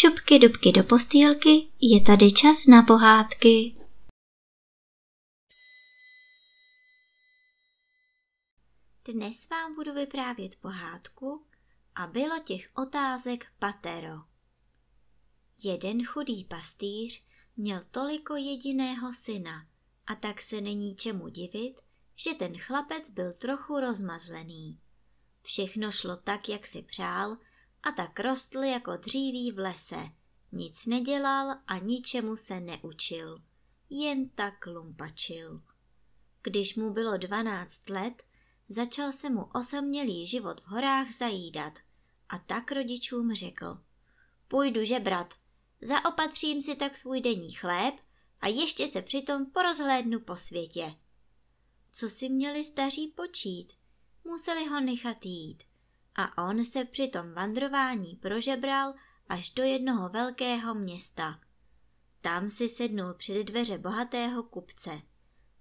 šupky dubky do postýlky, je tady čas na pohádky. Dnes vám budu vyprávět pohádku a bylo těch otázek patero. Jeden chudý pastýř měl toliko jediného syna a tak se není čemu divit, že ten chlapec byl trochu rozmazlený. Všechno šlo tak, jak si přál a tak rostl jako dříví v lese. Nic nedělal a ničemu se neučil. Jen tak lumpačil. Když mu bylo dvanáct let, začal se mu osamělý život v horách zajídat a tak rodičům řekl. Půjdu žebrat, zaopatřím si tak svůj denní chléb a ještě se přitom porozhlédnu po světě. Co si měli staří počít? Museli ho nechat jít a on se při tom vandrování prožebral až do jednoho velkého města. Tam si sednul před dveře bohatého kupce.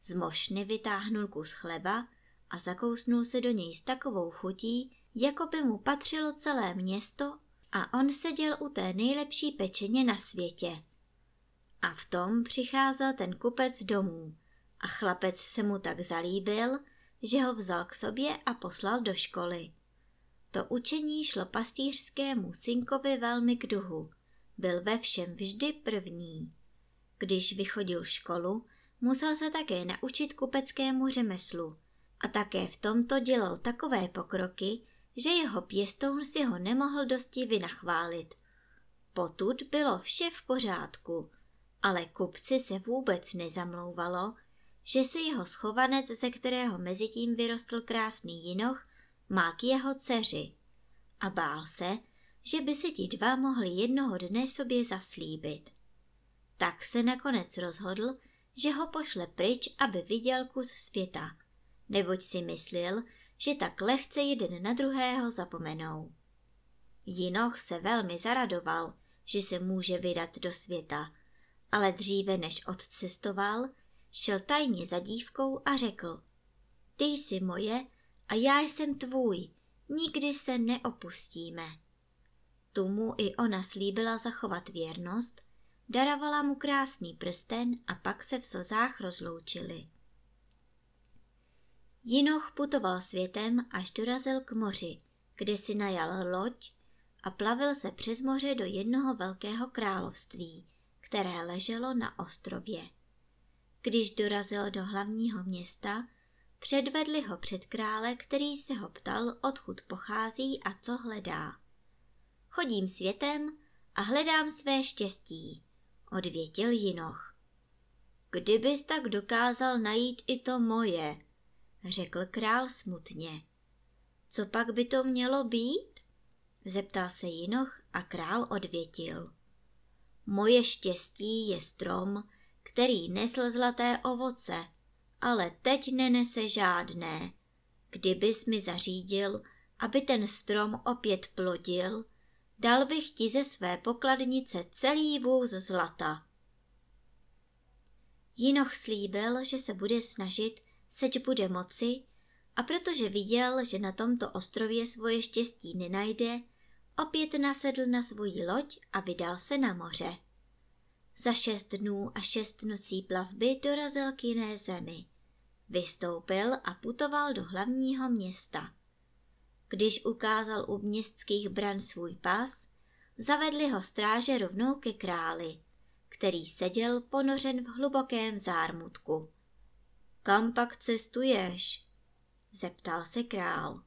Z mošny vytáhnul kus chleba a zakousnul se do něj s takovou chutí, jako by mu patřilo celé město a on seděl u té nejlepší pečeně na světě. A v tom přicházel ten kupec domů a chlapec se mu tak zalíbil, že ho vzal k sobě a poslal do školy. To učení šlo pastýřskému synkovi velmi k duhu. Byl ve všem vždy první. Když vychodil školu, musel se také naučit kupeckému řemeslu a také v tomto dělal takové pokroky, že jeho pěstoun si ho nemohl dosti vynachválit. Potud bylo vše v pořádku, ale kupci se vůbec nezamlouvalo, že se jeho schovanec, ze kterého mezitím vyrostl krásný jinoch, má k jeho dceři a bál se, že by se ti dva mohli jednoho dne sobě zaslíbit. Tak se nakonec rozhodl, že ho pošle pryč, aby viděl kus světa, neboť si myslel, že tak lehce jeden na druhého zapomenou. Jinoch se velmi zaradoval, že se může vydat do světa, ale dříve než odcestoval, šel tajně za dívkou a řekl, ty jsi moje a já jsem tvůj, nikdy se neopustíme. Tu mu i ona slíbila zachovat věrnost, darovala mu krásný prsten a pak se v slzách rozloučili. Jinoch putoval světem, až dorazil k moři, kde si najal loď a plavil se přes moře do jednoho velkého království, které leželo na ostrově. Když dorazil do hlavního města, Předvedli ho před krále, který se ho ptal, odkud pochází a co hledá. Chodím světem a hledám své štěstí, odvětil Jinoch. Kdybys tak dokázal najít i to moje, řekl král smutně. Co pak by to mělo být? Zeptal se Jinoch a král odvětil. Moje štěstí je strom, který nesl zlaté ovoce ale teď nenese žádné. Kdybys mi zařídil, aby ten strom opět plodil, dal bych ti ze své pokladnice celý vůz zlata. Jinoch slíbil, že se bude snažit, seč bude moci, a protože viděl, že na tomto ostrově svoje štěstí nenajde, opět nasedl na svoji loď a vydal se na moře. Za šest dnů a šest nocí plavby dorazil k jiné zemi. Vystoupil a putoval do hlavního města. Když ukázal u městských bran svůj pas, zavedli ho stráže rovnou ke králi, který seděl ponořen v hlubokém zármutku. Kam pak cestuješ? zeptal se král.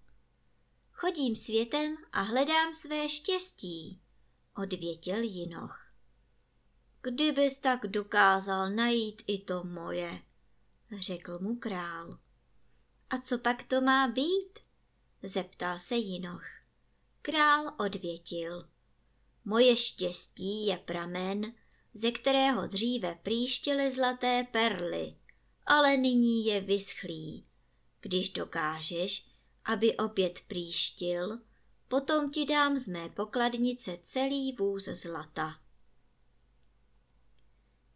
Chodím světem a hledám své štěstí, odvětil Jinoch. Kdybys tak dokázal najít i to moje, řekl mu král. A co pak to má být? zeptal se Jinoch. Král odvětil. Moje štěstí je pramen, ze kterého dříve příštěly zlaté perly, ale nyní je vyschlý. Když dokážeš, aby opět příštil, potom ti dám z mé pokladnice celý vůz zlata.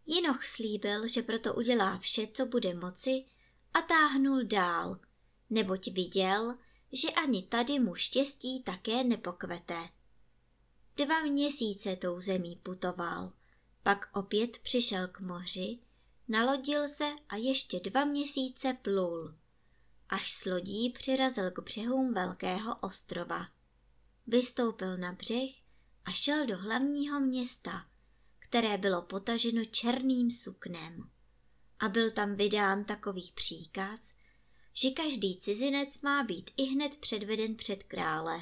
Jinoch slíbil, že proto udělá vše, co bude moci a táhnul dál, neboť viděl, že ani tady mu štěstí také nepokvete. Dva měsíce tou zemí putoval, pak opět přišel k moři, nalodil se a ještě dva měsíce plul, až s lodí přirazil k břehům velkého ostrova. Vystoupil na břeh a šel do hlavního města, které bylo potaženo černým suknem. A byl tam vydán takový příkaz, že každý cizinec má být i hned předveden před krále.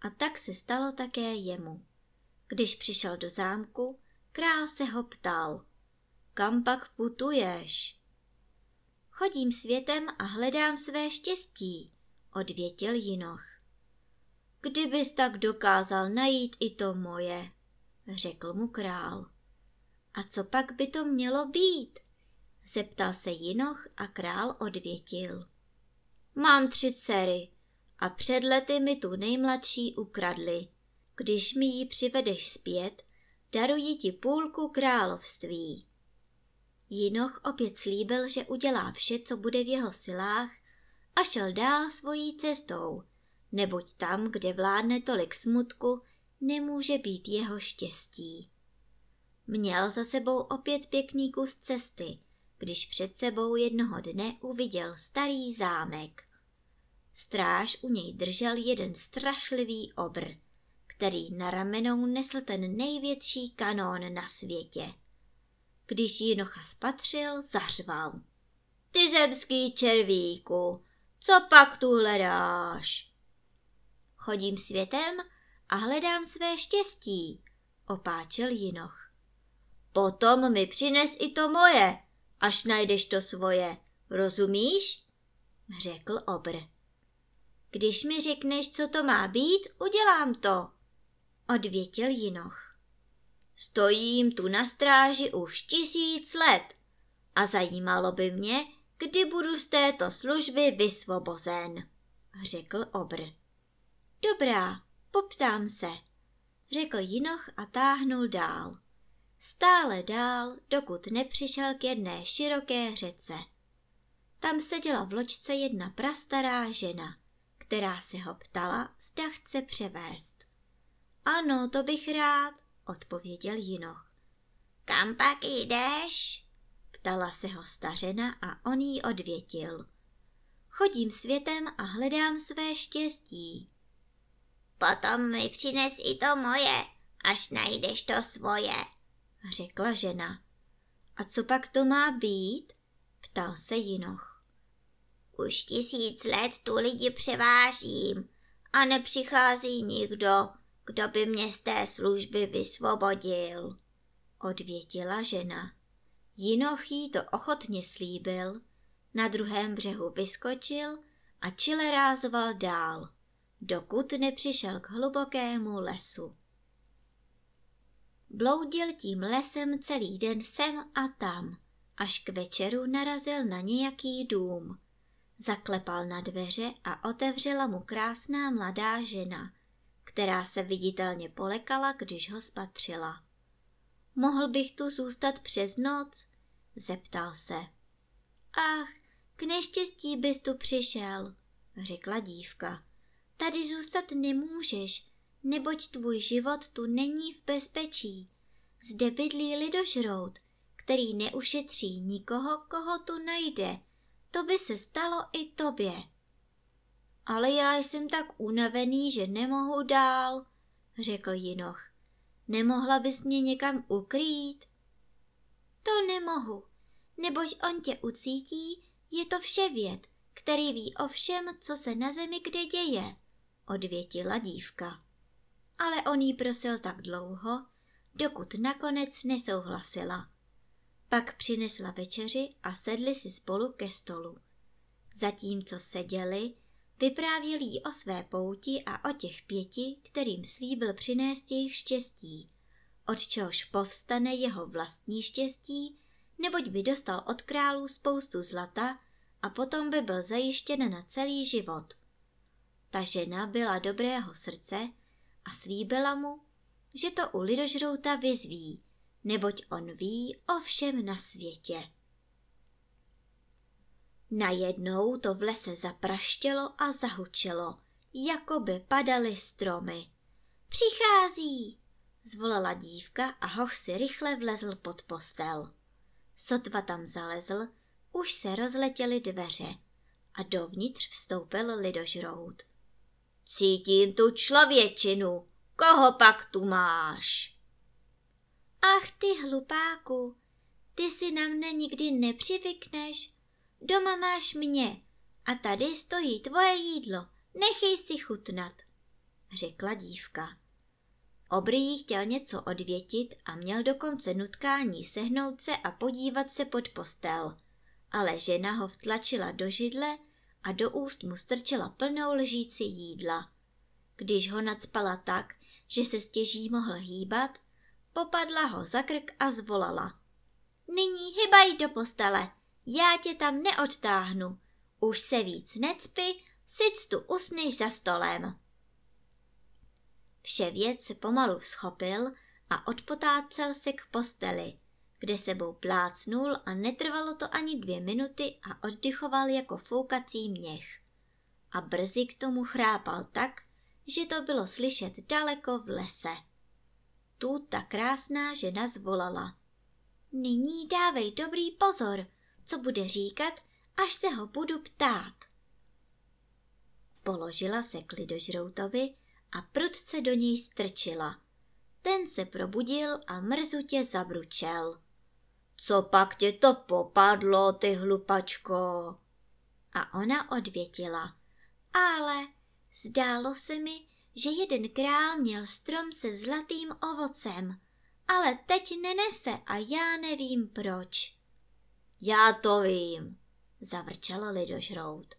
A tak se stalo také jemu. Když přišel do zámku, král se ho ptal. Kam pak putuješ? Chodím světem a hledám své štěstí, odvětil Jinoch. Kdybys tak dokázal najít i to moje, řekl mu král. A co pak by to mělo být? Zeptal se Jinoch a král odvětil. Mám tři dcery a před lety mi tu nejmladší ukradli. Když mi ji přivedeš zpět, daruji ti půlku království. Jinoch opět slíbil, že udělá vše, co bude v jeho silách a šel dál svojí cestou, neboť tam, kde vládne tolik smutku, nemůže být jeho štěstí. Měl za sebou opět pěkný kus cesty, když před sebou jednoho dne uviděl starý zámek. Stráž u něj držel jeden strašlivý obr, který na ramenou nesl ten největší kanón na světě. Když Jinocha spatřil, zařval. Ty zemský červíku, co pak tu hledáš? Chodím světem a hledám své štěstí, opáčil Jinoch. Potom mi přines i to moje, až najdeš to svoje, rozumíš? řekl obr. Když mi řekneš, co to má být, udělám to, odvětil Jinoch. Stojím tu na stráži už tisíc let a zajímalo by mě, kdy budu z této služby vysvobozen, řekl obr. Dobrá, poptám se, řekl Jinoch a táhnul dál. Stále dál, dokud nepřišel k jedné široké řece. Tam seděla v loďce jedna prastará žena, která se ho ptala, zda chce převést. Ano, to bych rád, odpověděl Jinoch. Kam pak jdeš? Ptala se ho stařena a on jí odvětil. Chodím světem a hledám své štěstí. Potom mi přines i to moje, až najdeš to svoje, řekla žena. A co pak to má být? ptal se Jinoch. Už tisíc let tu lidi převážím a nepřichází nikdo, kdo by mě z té služby vysvobodil, odvětila žena. Jinoch jí to ochotně slíbil, na druhém břehu vyskočil a čile rázoval dál, dokud nepřišel k hlubokému lesu. Bloudil tím lesem celý den sem a tam, až k večeru narazil na nějaký dům. Zaklepal na dveře a otevřela mu krásná mladá žena, která se viditelně polekala, když ho spatřila. Mohl bych tu zůstat přes noc? zeptal se. Ach, k neštěstí bys tu přišel, řekla dívka. Tady zůstat nemůžeš, neboť tvůj život tu není v bezpečí. Zde bydlí lidožrout, který neušetří nikoho, koho tu najde. To by se stalo i tobě. Ale já jsem tak unavený, že nemohu dál, řekl Jinoch. Nemohla bys mě někam ukrýt? To nemohu, neboť on tě ucítí, je to vše věd, který ví o všem, co se na zemi kde děje, odvětila dívka. Ale on jí prosil tak dlouho, dokud nakonec nesouhlasila. Pak přinesla večeři a sedli si spolu ke stolu. Zatímco seděli, Vyprávěl jí o své pouti a o těch pěti, kterým slíbil přinést jejich štěstí, od čehož povstane jeho vlastní štěstí, neboť by dostal od králů spoustu zlata a potom by byl zajištěn na celý život. Ta žena byla dobrého srdce a slíbila mu, že to u lidožrouta vyzví, neboť on ví o všem na světě. Najednou to v lese zapraštělo a zahučelo, jako by padaly stromy. Přichází, zvolala dívka a hoch si rychle vlezl pod postel. Sotva tam zalezl, už se rozletěly dveře a dovnitř vstoupil lidožrout. Cítím tu člověčinu, koho pak tu máš? Ach ty hlupáku, ty si na mne nikdy nepřivykneš. Doma máš mě a tady stojí tvoje jídlo, nechej si chutnat, řekla dívka. Obrý chtěl něco odvětit a měl dokonce nutkání sehnout se a podívat se pod postel, ale žena ho vtlačila do židle a do úst mu strčila plnou lžíci jídla. Když ho nadspala tak, že se stěží mohl hýbat, popadla ho za krk a zvolala. Nyní hybaj do postele, já tě tam neodtáhnu. Už se víc necpi, sic tu usneš za stolem. Vše věc se pomalu schopil a odpotácel se k posteli, kde sebou plácnul a netrvalo to ani dvě minuty a oddychoval jako foukací měch. A brzy k tomu chrápal tak, že to bylo slyšet daleko v lese. Tu ta krásná žena zvolala. Nyní dávej dobrý pozor, co bude říkat, až se ho budu ptát. Položila se k lidožroutovi a prudce do něj strčila. Ten se probudil a mrzutě zabručel. Co pak tě to popadlo, ty hlupačko? A ona odvětila. Ale zdálo se mi, že jeden král měl strom se zlatým ovocem, ale teď nenese a já nevím proč. Já to vím, zavrčel lidožrout.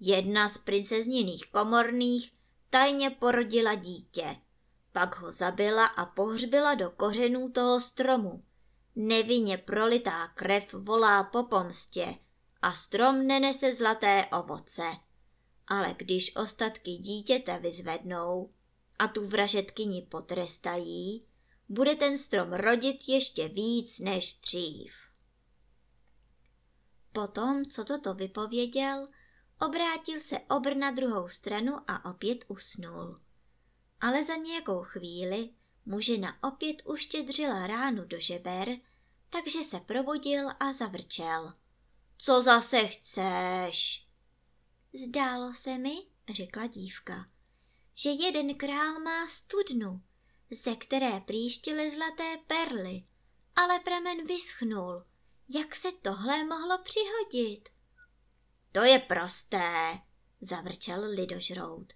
Jedna z princezniných komorných tajně porodila dítě. Pak ho zabila a pohřbila do kořenů toho stromu. Nevinně prolitá krev volá po pomstě a strom nenese zlaté ovoce. Ale když ostatky dítěte vyzvednou a tu vražetkyni potrestají, bude ten strom rodit ještě víc než dřív. Potom, co toto vypověděl, obrátil se obr na druhou stranu a opět usnul. Ale za nějakou chvíli mu žena opět uštědřila ránu do žeber, takže se probudil a zavrčel. Co zase chceš? Zdálo se mi, řekla dívka, že jeden král má studnu, ze které příštily zlaté perly, ale pramen vyschnul. Jak se tohle mohlo přihodit? To je prosté, zavrčel lidožrout.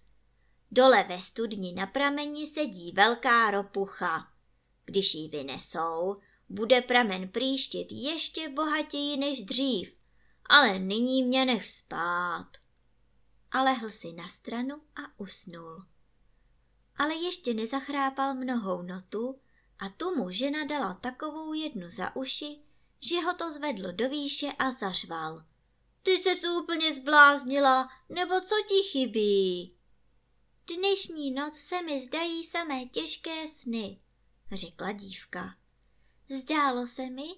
Dole ve studni na prameni sedí velká ropucha. Když ji vynesou, bude pramen příštit ještě bohatěji než dřív, ale nyní mě nech spát. A lehl si na stranu a usnul. Ale ještě nezachrápal mnohou notu a tu mu žena dala takovou jednu za uši, že ho to zvedlo do výše a zařval. Ty se úplně zbláznila, nebo co ti chybí? Dnešní noc se mi zdají samé těžké sny, řekla dívka. Zdálo se mi,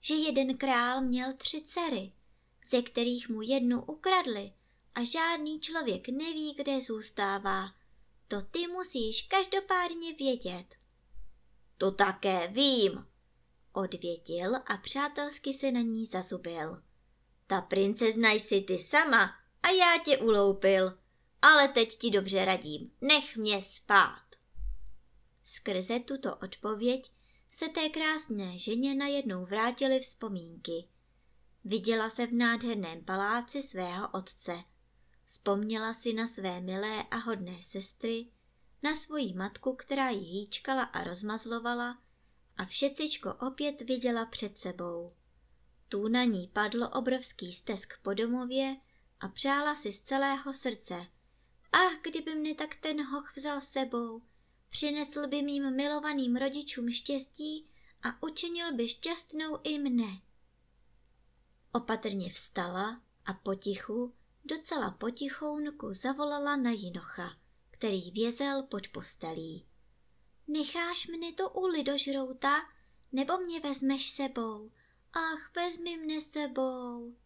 že jeden král měl tři dcery, ze kterých mu jednu ukradli a žádný člověk neví, kde zůstává. To ty musíš každopádně vědět. To také vím, odvětil a přátelsky se na ní zazubil. Ta princezna jsi ty sama a já tě uloupil, ale teď ti dobře radím, nech mě spát. Skrze tuto odpověď se té krásné ženě najednou vrátily vzpomínky. Viděla se v nádherném paláci svého otce. Vzpomněla si na své milé a hodné sestry, na svoji matku, která ji hýčkala a rozmazlovala a všecičko opět viděla před sebou. Tu na ní padl obrovský stesk po domově a přála si z celého srdce. Ach, kdyby mne tak ten hoch vzal sebou, přinesl by mým milovaným rodičům štěstí a učinil by šťastnou i mne. Opatrně vstala a potichu, docela potichounku zavolala na jinocha, který vězel pod postelí. Necháš mne to u lidožrouta, nebo mě vezmeš sebou? Ach, vezmi mne sebou.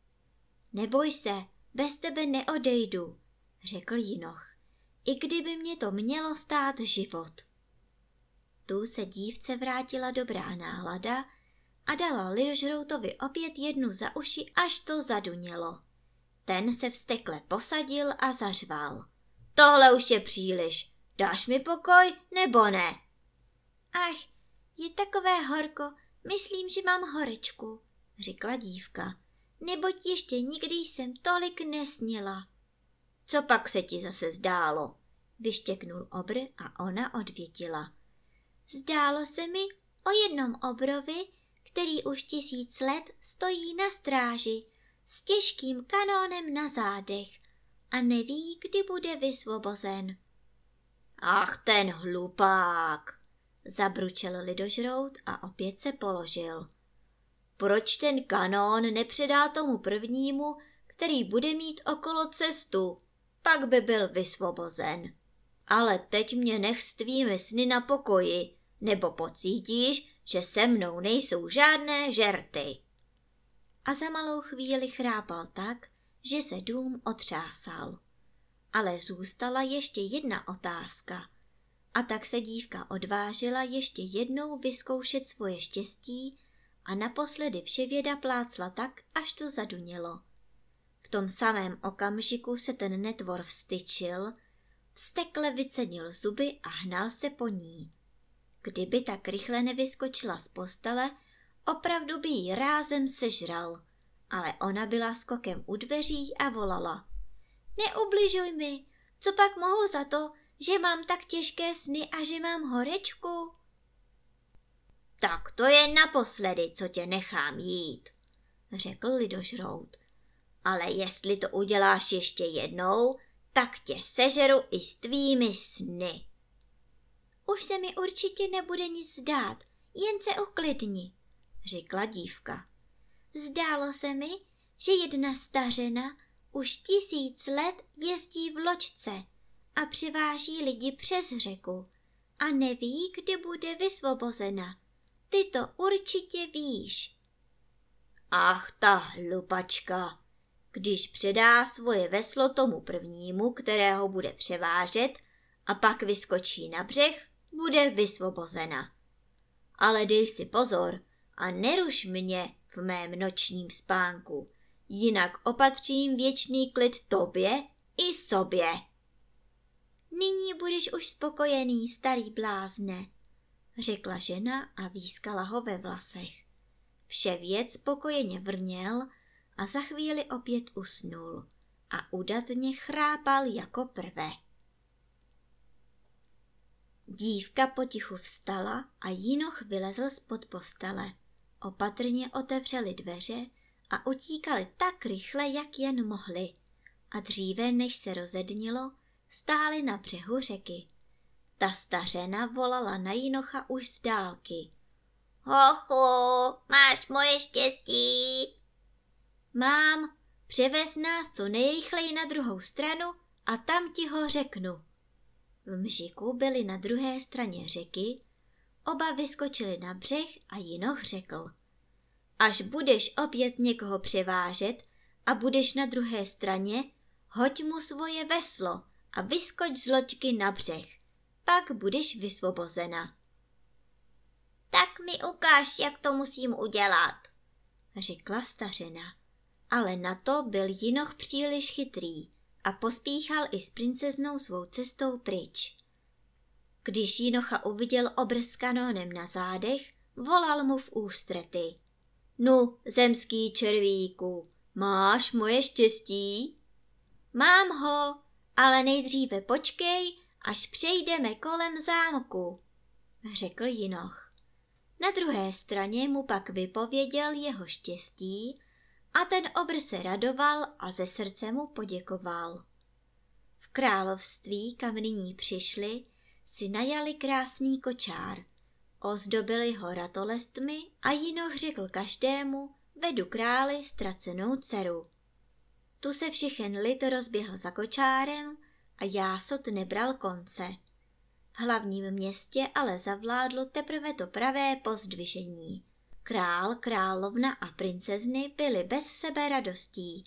Neboj se, bez tebe neodejdu, řekl jinoch, i kdyby mě to mělo stát život. Tu se dívce vrátila dobrá nálada a dala Lidožroutovi opět jednu za uši, až to zadunělo. Ten se vstekle posadil a zařval. Tohle už je příliš. Dáš mi pokoj nebo ne? Ach, je takové horko, myslím, že mám horečku, řekla dívka, neboť ještě nikdy jsem tolik nesněla. Co pak se ti zase zdálo? Vyštěknul obr a ona odvětila. Zdálo se mi o jednom obrovi, který už tisíc let stojí na stráži s těžkým kanónem na zádech a neví, kdy bude vysvobozen. Ach, ten hlupák, zabručel lidožrout a opět se položil. Proč ten kanón nepředá tomu prvnímu, který bude mít okolo cestu? Pak by byl vysvobozen. Ale teď mě nech s tvými sny na pokoji, nebo pocítíš, že se mnou nejsou žádné žerty. A za malou chvíli chrápal tak, že se dům otřásal. Ale zůstala ještě jedna otázka. A tak se dívka odvážila ještě jednou vyzkoušet svoje štěstí a naposledy vše věda plácla tak, až to zadunělo. V tom samém okamžiku se ten netvor vstyčil, vstekle vycenil zuby a hnal se po ní. Kdyby tak rychle nevyskočila z postele, opravdu by jí rázem sežral, ale ona byla skokem u dveří a volala. Neubližuj mi, co pak mohu za to, že mám tak těžké sny a že mám horečku? Tak to je naposledy, co tě nechám jít, řekl lidožrout. Ale jestli to uděláš ještě jednou, tak tě sežeru i s tvými sny. Už se mi určitě nebude nic zdát, jen se uklidni, řekla dívka. Zdálo se mi, že jedna stařena už tisíc let jezdí v loďce a přiváží lidi přes řeku a neví, kdy bude vysvobozena. Ty to určitě víš. Ach, ta hlupačka, když předá svoje veslo tomu prvnímu, kterého bude převážet, a pak vyskočí na břeh, bude vysvobozena. Ale dej si pozor a neruš mě v mém nočním spánku, jinak opatřím věčný klid tobě i sobě. Nyní budeš už spokojený, starý blázne, řekla žena a výskala ho ve vlasech. Vše věc spokojeně vrněl a za chvíli opět usnul a udatně chrápal jako prvé. Dívka potichu vstala a Jinoch vylezl spod postele. Opatrně otevřeli dveře a utíkali tak rychle, jak jen mohli. A dříve, než se rozednilo, stáli na břehu řeky. Ta stařena volala na Jinocha už z dálky. Hochu, máš moje štěstí? Mám, převez nás co nejrychleji na druhou stranu a tam ti ho řeknu. V mžiku byli na druhé straně řeky, oba vyskočili na břeh a Jinoch řekl. Až budeš opět někoho převážet a budeš na druhé straně, hoď mu svoje veslo a vyskoč z loďky na břeh. Pak budeš vysvobozena. Tak mi ukáž, jak to musím udělat, řekla stařena. Ale na to byl Jinoch příliš chytrý a pospíchal i s princeznou svou cestou pryč. Když Jinocha uviděl obr s kanónem na zádech, volal mu v ústrety. Nu, zemský červíku, máš moje štěstí? Mám ho, ale nejdříve počkej, až přejdeme kolem zámku, řekl Jinoch. Na druhé straně mu pak vypověděl jeho štěstí a ten obr se radoval a ze srdce mu poděkoval. V království, kam nyní přišli, si najali krásný kočár, ozdobili ho ratolestmi a Jinoch řekl každému, vedu králi ztracenou dceru. Tu se všechen lid rozběhl za kočárem a jásot nebral konce. V hlavním městě ale zavládlo teprve to pravé pozdvižení. Král, královna a princezny byli bez sebe radostí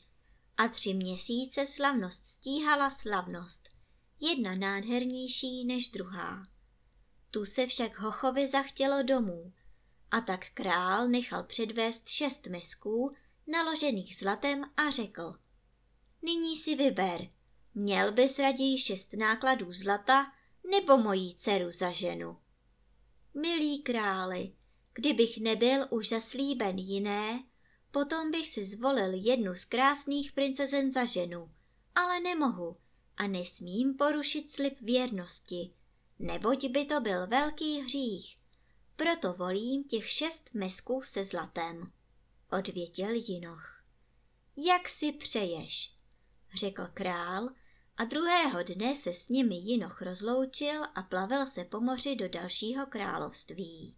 a tři měsíce slavnost stíhala slavnost, jedna nádhernější než druhá. Tu se však Hochovi zachtělo domů a tak král nechal předvést šest misků naložených zlatem a řekl. Nyní si vyber, měl bys raději šest nákladů zlata nebo mojí dceru za ženu. Milý králi, kdybych nebyl už zaslíben jiné, potom bych si zvolil jednu z krásných princezen za ženu, ale nemohu a nesmím porušit slib věrnosti, neboť by to byl velký hřích. Proto volím těch šest mesků se zlatem, odvětil Jinoch. Jak si přeješ, řekl král a druhého dne se s nimi Jinoch rozloučil a plavil se po moři do dalšího království.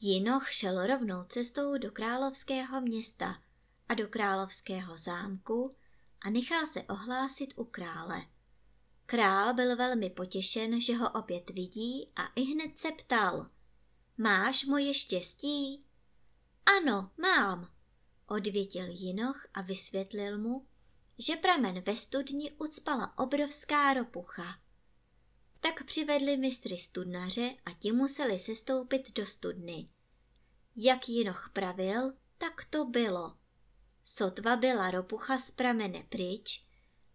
Jinoch šel rovnou cestou do královského města a do královského zámku a nechal se ohlásit u krále. Král byl velmi potěšen, že ho opět vidí a i hned se ptal. Máš moje štěstí? Ano, mám, odvětil Jinoch a vysvětlil mu, že pramen ve studni ucpala obrovská ropucha. Tak přivedli mistry studnaře a ti museli sestoupit do studny. Jak Jinoch pravil, tak to bylo. Sotva byla ropucha z pramene pryč,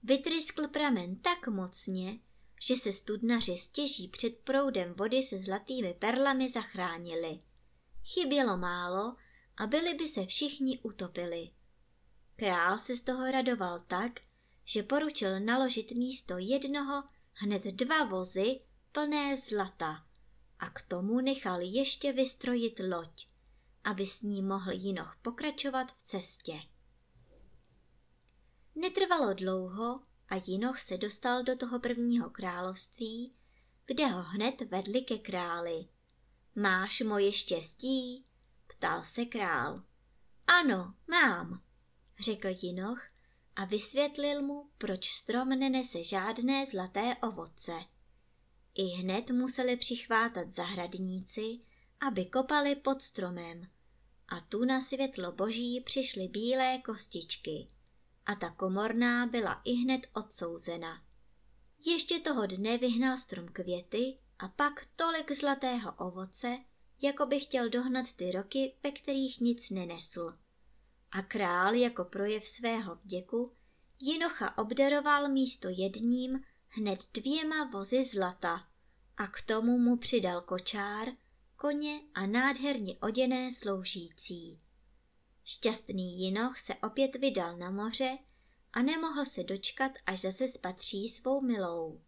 vytryskl pramen tak mocně, že se studnaři stěží před proudem vody se zlatými perlami zachránili. Chybělo málo a byli by se všichni utopili. Král se z toho radoval tak, že poručil naložit místo jednoho hned dva vozy plné zlata a k tomu nechal ještě vystrojit loď, aby s ní mohl Jinoch pokračovat v cestě. Netrvalo dlouho a Jinoch se dostal do toho prvního království, kde ho hned vedli ke králi. Máš moje štěstí? ptal se král. Ano, mám, řekl Jinoch a vysvětlil mu, proč strom nenese žádné zlaté ovoce. I hned museli přichvátat zahradníci, aby kopali pod stromem. A tu na světlo boží přišly bílé kostičky a ta komorná byla i hned odsouzena. Ještě toho dne vyhnal strom květy a pak tolik zlatého ovoce, jako by chtěl dohnat ty roky, ve kterých nic nenesl. A král jako projev svého vděku Jinocha obdaroval místo jedním hned dvěma vozy zlata a k tomu mu přidal kočár, koně a nádherně oděné sloužící. Šťastný Jinoch se opět vydal na moře a nemohl se dočkat, až zase spatří svou milou.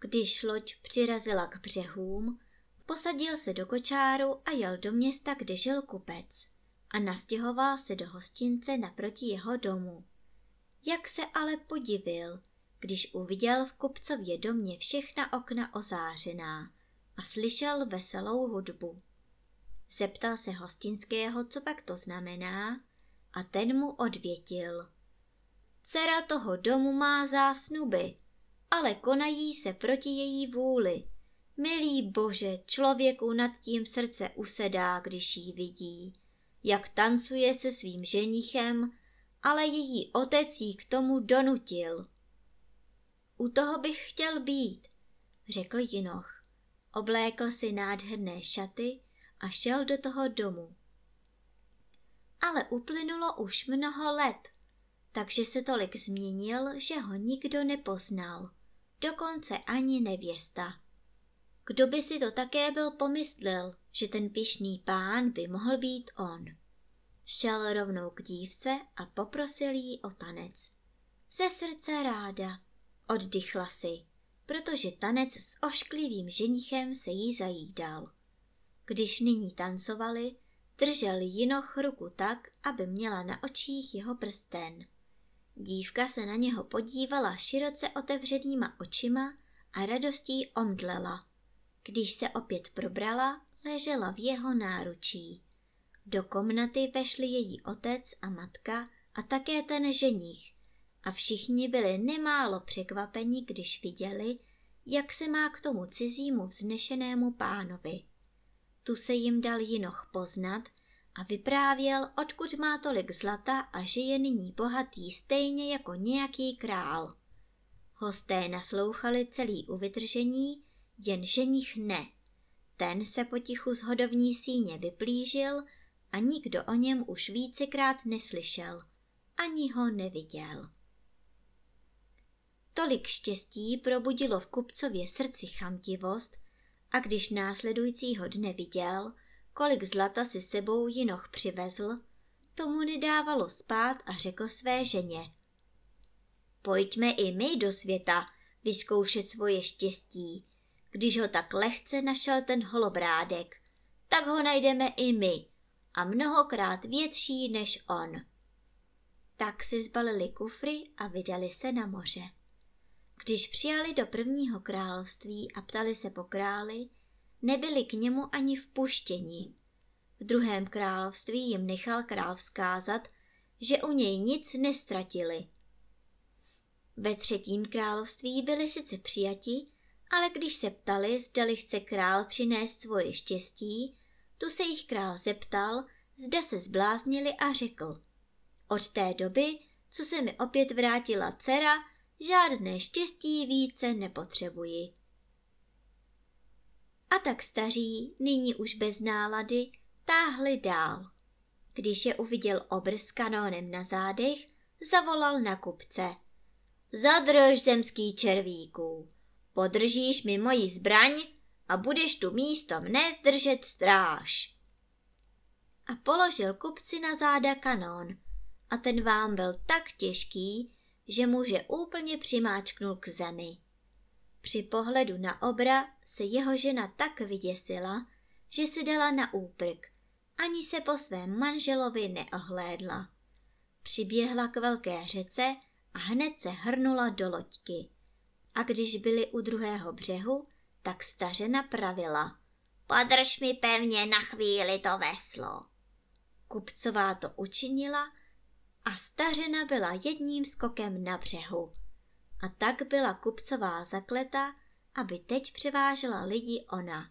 Když loď přirazila k břehům, posadil se do kočáru a jel do města, kde žil kupec a nastěhoval se do hostince naproti jeho domu. Jak se ale podivil, když uviděl v kupcově domě všechna okna ozářená a slyšel veselou hudbu. Zeptal se hostinského, co pak to znamená, a ten mu odvětil. Dcera toho domu má zásnuby, ale konají se proti její vůli. Milý bože, člověku nad tím srdce usedá, když jí vidí, jak tancuje se svým ženichem, ale její otec jí k tomu donutil. U toho bych chtěl být, řekl Jinoch. Oblékl si nádherné šaty a šel do toho domu. Ale uplynulo už mnoho let, takže se tolik změnil, že ho nikdo nepoznal, dokonce ani nevěsta. Kdo by si to také byl pomyslel, že ten pišný pán by mohl být on. Šel rovnou k dívce a poprosil jí o tanec. Ze srdce ráda, oddychla si, protože tanec s ošklivým ženichem se jí zajídal. Když nyní tancovali, držel Jinoch ruku tak, aby měla na očích jeho prsten. Dívka se na něho podívala široce otevřenýma očima a radostí omdlela. Když se opět probrala, ležela v jeho náručí. Do komnaty vešli její otec a matka a také ten ženich. A všichni byli nemálo překvapeni, když viděli, jak se má k tomu cizímu vznešenému pánovi. Tu se jim dal jinoch poznat a vyprávěl, odkud má tolik zlata a že je nyní bohatý stejně jako nějaký král. Hosté naslouchali celý u vytržení, jen ženich ne. Ten se potichu z hodovní síně vyplížil a nikdo o něm už vícekrát neslyšel, ani ho neviděl. Tolik štěstí probudilo v kupcově srdci chamtivost a když následujícího dne viděl, kolik zlata si sebou jinoch přivezl, tomu nedávalo spát a řekl své ženě. Pojďme i my do světa vyzkoušet svoje štěstí. Když ho tak lehce našel ten holobrádek, tak ho najdeme i my a mnohokrát větší než on. Tak si zbalili kufry a vydali se na moře. Když přijali do prvního království a ptali se po králi, nebyli k němu ani vpuštěni. V druhém království jim nechal král vzkázat, že u něj nic nestratili. Ve třetím království byli sice přijati, ale když se ptali, zdali chce král přinést svoje štěstí, tu se jich král zeptal, zda se zbláznili a řekl. Od té doby, co se mi opět vrátila dcera, žádné štěstí více nepotřebuji. A tak staří, nyní už bez nálady, táhli dál. Když je uviděl obr s kanónem na zádech, zavolal na kupce. Zadrž zemský červíků, podržíš mi moji zbraň a budeš tu místo mne držet stráž. A položil kupci na záda kanón a ten vám byl tak těžký, že muže úplně přimáčknul k zemi. Při pohledu na obra se jeho žena tak vyděsila, že si dala na úprk, ani se po svém manželovi neohlédla. Přiběhla k velké řece a hned se hrnula do loďky. A když byli u druhého břehu, tak stařena pravila. Podrž mi pevně na chvíli to veslo. Kupcová to učinila a stařena byla jedním skokem na břehu. A tak byla kupcová zakleta, aby teď převážela lidi ona.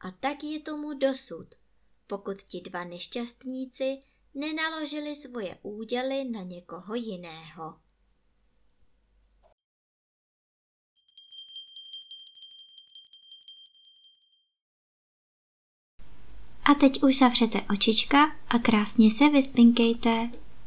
A tak je tomu dosud, pokud ti dva nešťastníci nenaložili svoje úděly na někoho jiného. A teď už zavřete očička a krásně se vyspinkejte.